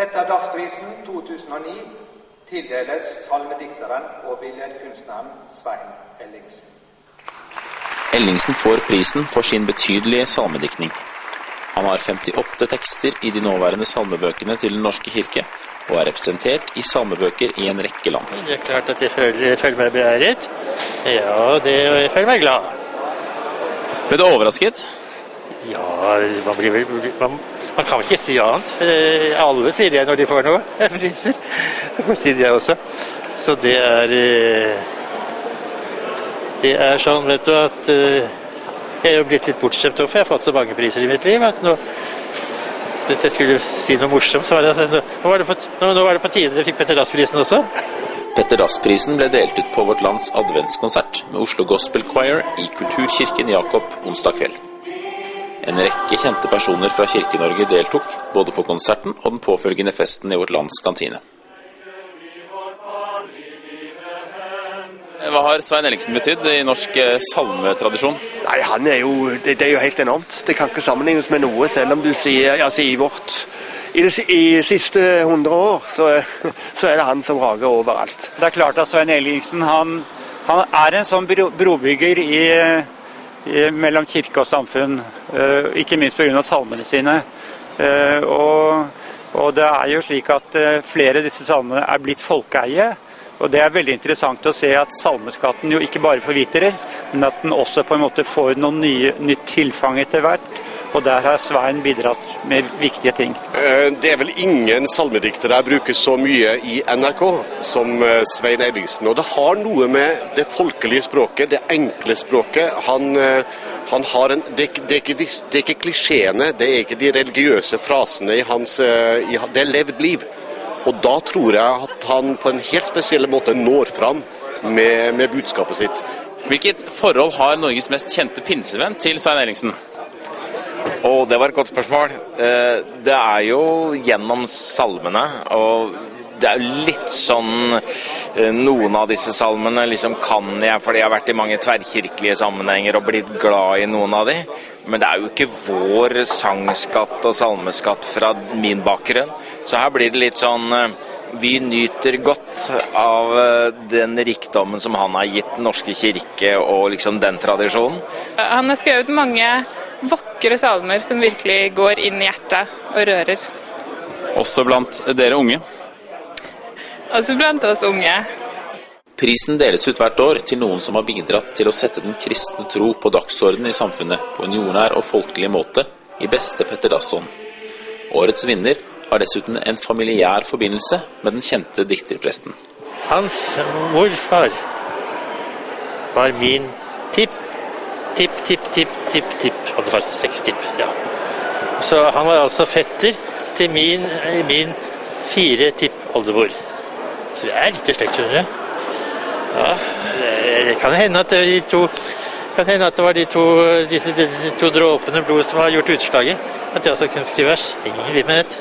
Petter Dass-prisen 2009 tildeles salmedikteren og billedkunstneren Svein Ellingsen. Ellingsen får prisen for sin betydelige salmediktning. Han har 58 tekster i de nåværende salmebøkene til Den norske kirke, og er representert i salmebøker i en rekke land. Det er klart at jeg føler, føler meg beæret. Ja, det, jeg føler meg glad. Ble du overrasket? Ja, man, blir man, man kan vel ikke si annet. Eh, Alle sier det når de får noe priser. Så får si det også. Så det er eh, Det er sånn, vet du, at eh, jeg er jo blitt litt bortskjemt for jeg har fått så mange priser i mitt liv. at nå hvis jeg skulle si noe morsomt, så var det at nå, var det på, nå, nå var det på tide jeg fikk Petter Dass-prisen også. Petter Dass-prisen ble delt ut på Vårt Lands adventskonsert med Oslo Gospel Choir i Kulturkirken Jakob onsdag kveld. En rekke kjente personer fra Kirke-Norge deltok, både på konserten og den påfølgende festen i Vårt Lands kantine. Hva har Svein Ellingsen betydd i norsk eh, salmetradisjon? Nei, han er jo, det, det er jo helt enormt. Det kan ikke sammenlignes med noe, selv om du sier altså i vårt i de i siste 100 år så, så er det han som rager overalt. Det er klart at Svein Ellingsen han, han er en sånn bro, brobygger i, mellom kirke og samfunn, uh, ikke minst pga. salmene sine. Uh, og, og, det er jo slik at uh, flere av disse salmene er blitt folkeeie. Og Det er veldig interessant å se at salmeskatten jo ikke bare forvitrer, men at den også på en måte får noe nye, nytt tilfang etter hvert. Og der har Svein bidratt med viktige ting. Det er vel ingen salmediktere jeg bruker så mye i NRK som Svein Ellingsen. Og det har noe med det folkelige språket, det enkle språket. Han, han har en, det, det, er ikke, det er ikke klisjeene, det er ikke de religiøse frasene i hans i, Det er levd liv. Og da tror jeg at han på en helt spesiell måte når fram med, med budskapet sitt. Hvilket forhold har Norges mest kjente pinsevenn til Svein Ellingsen? Og det var et godt spørsmål. Det er jo gjennom salmene. og det er jo litt sånn Noen av disse salmene liksom kan jeg fordi jeg har vært i mange tverrkirkelige sammenhenger og blitt glad i noen av de. Men det er jo ikke vår sangskatt og salmeskatt fra min bakgrunn. Så her blir det litt sånn vi nyter godt av den rikdommen som han har gitt Den norske kirke og liksom den tradisjonen. Han har skrevet mange vakre salmer som virkelig går inn i hjertet og rører. Også blant dere unge? Også blant oss unge. Prisen deles ut hvert år til noen som har bidratt til å sette den kristne tro på dagsordenen i samfunnet på en jordnær og folkelig måte, i beste Petter Dass-ånd. Årets vinner har dessuten en familiær forbindelse med den kjente dikterpresten. Hans morfar var min tipp, tipp, tipp, tipp, tipp, tipp Oddvar. Seks tipp, ja. Så han var altså fetter til min, min fire tippoldemor. Så vi er litt i slekt, skjønner du. Ja, det kan hende at de to kan hende at det var de to, disse, disse to dråpene blod som har gjort utslaget. At jeg også kunne skrive vers. Ingen vil med det.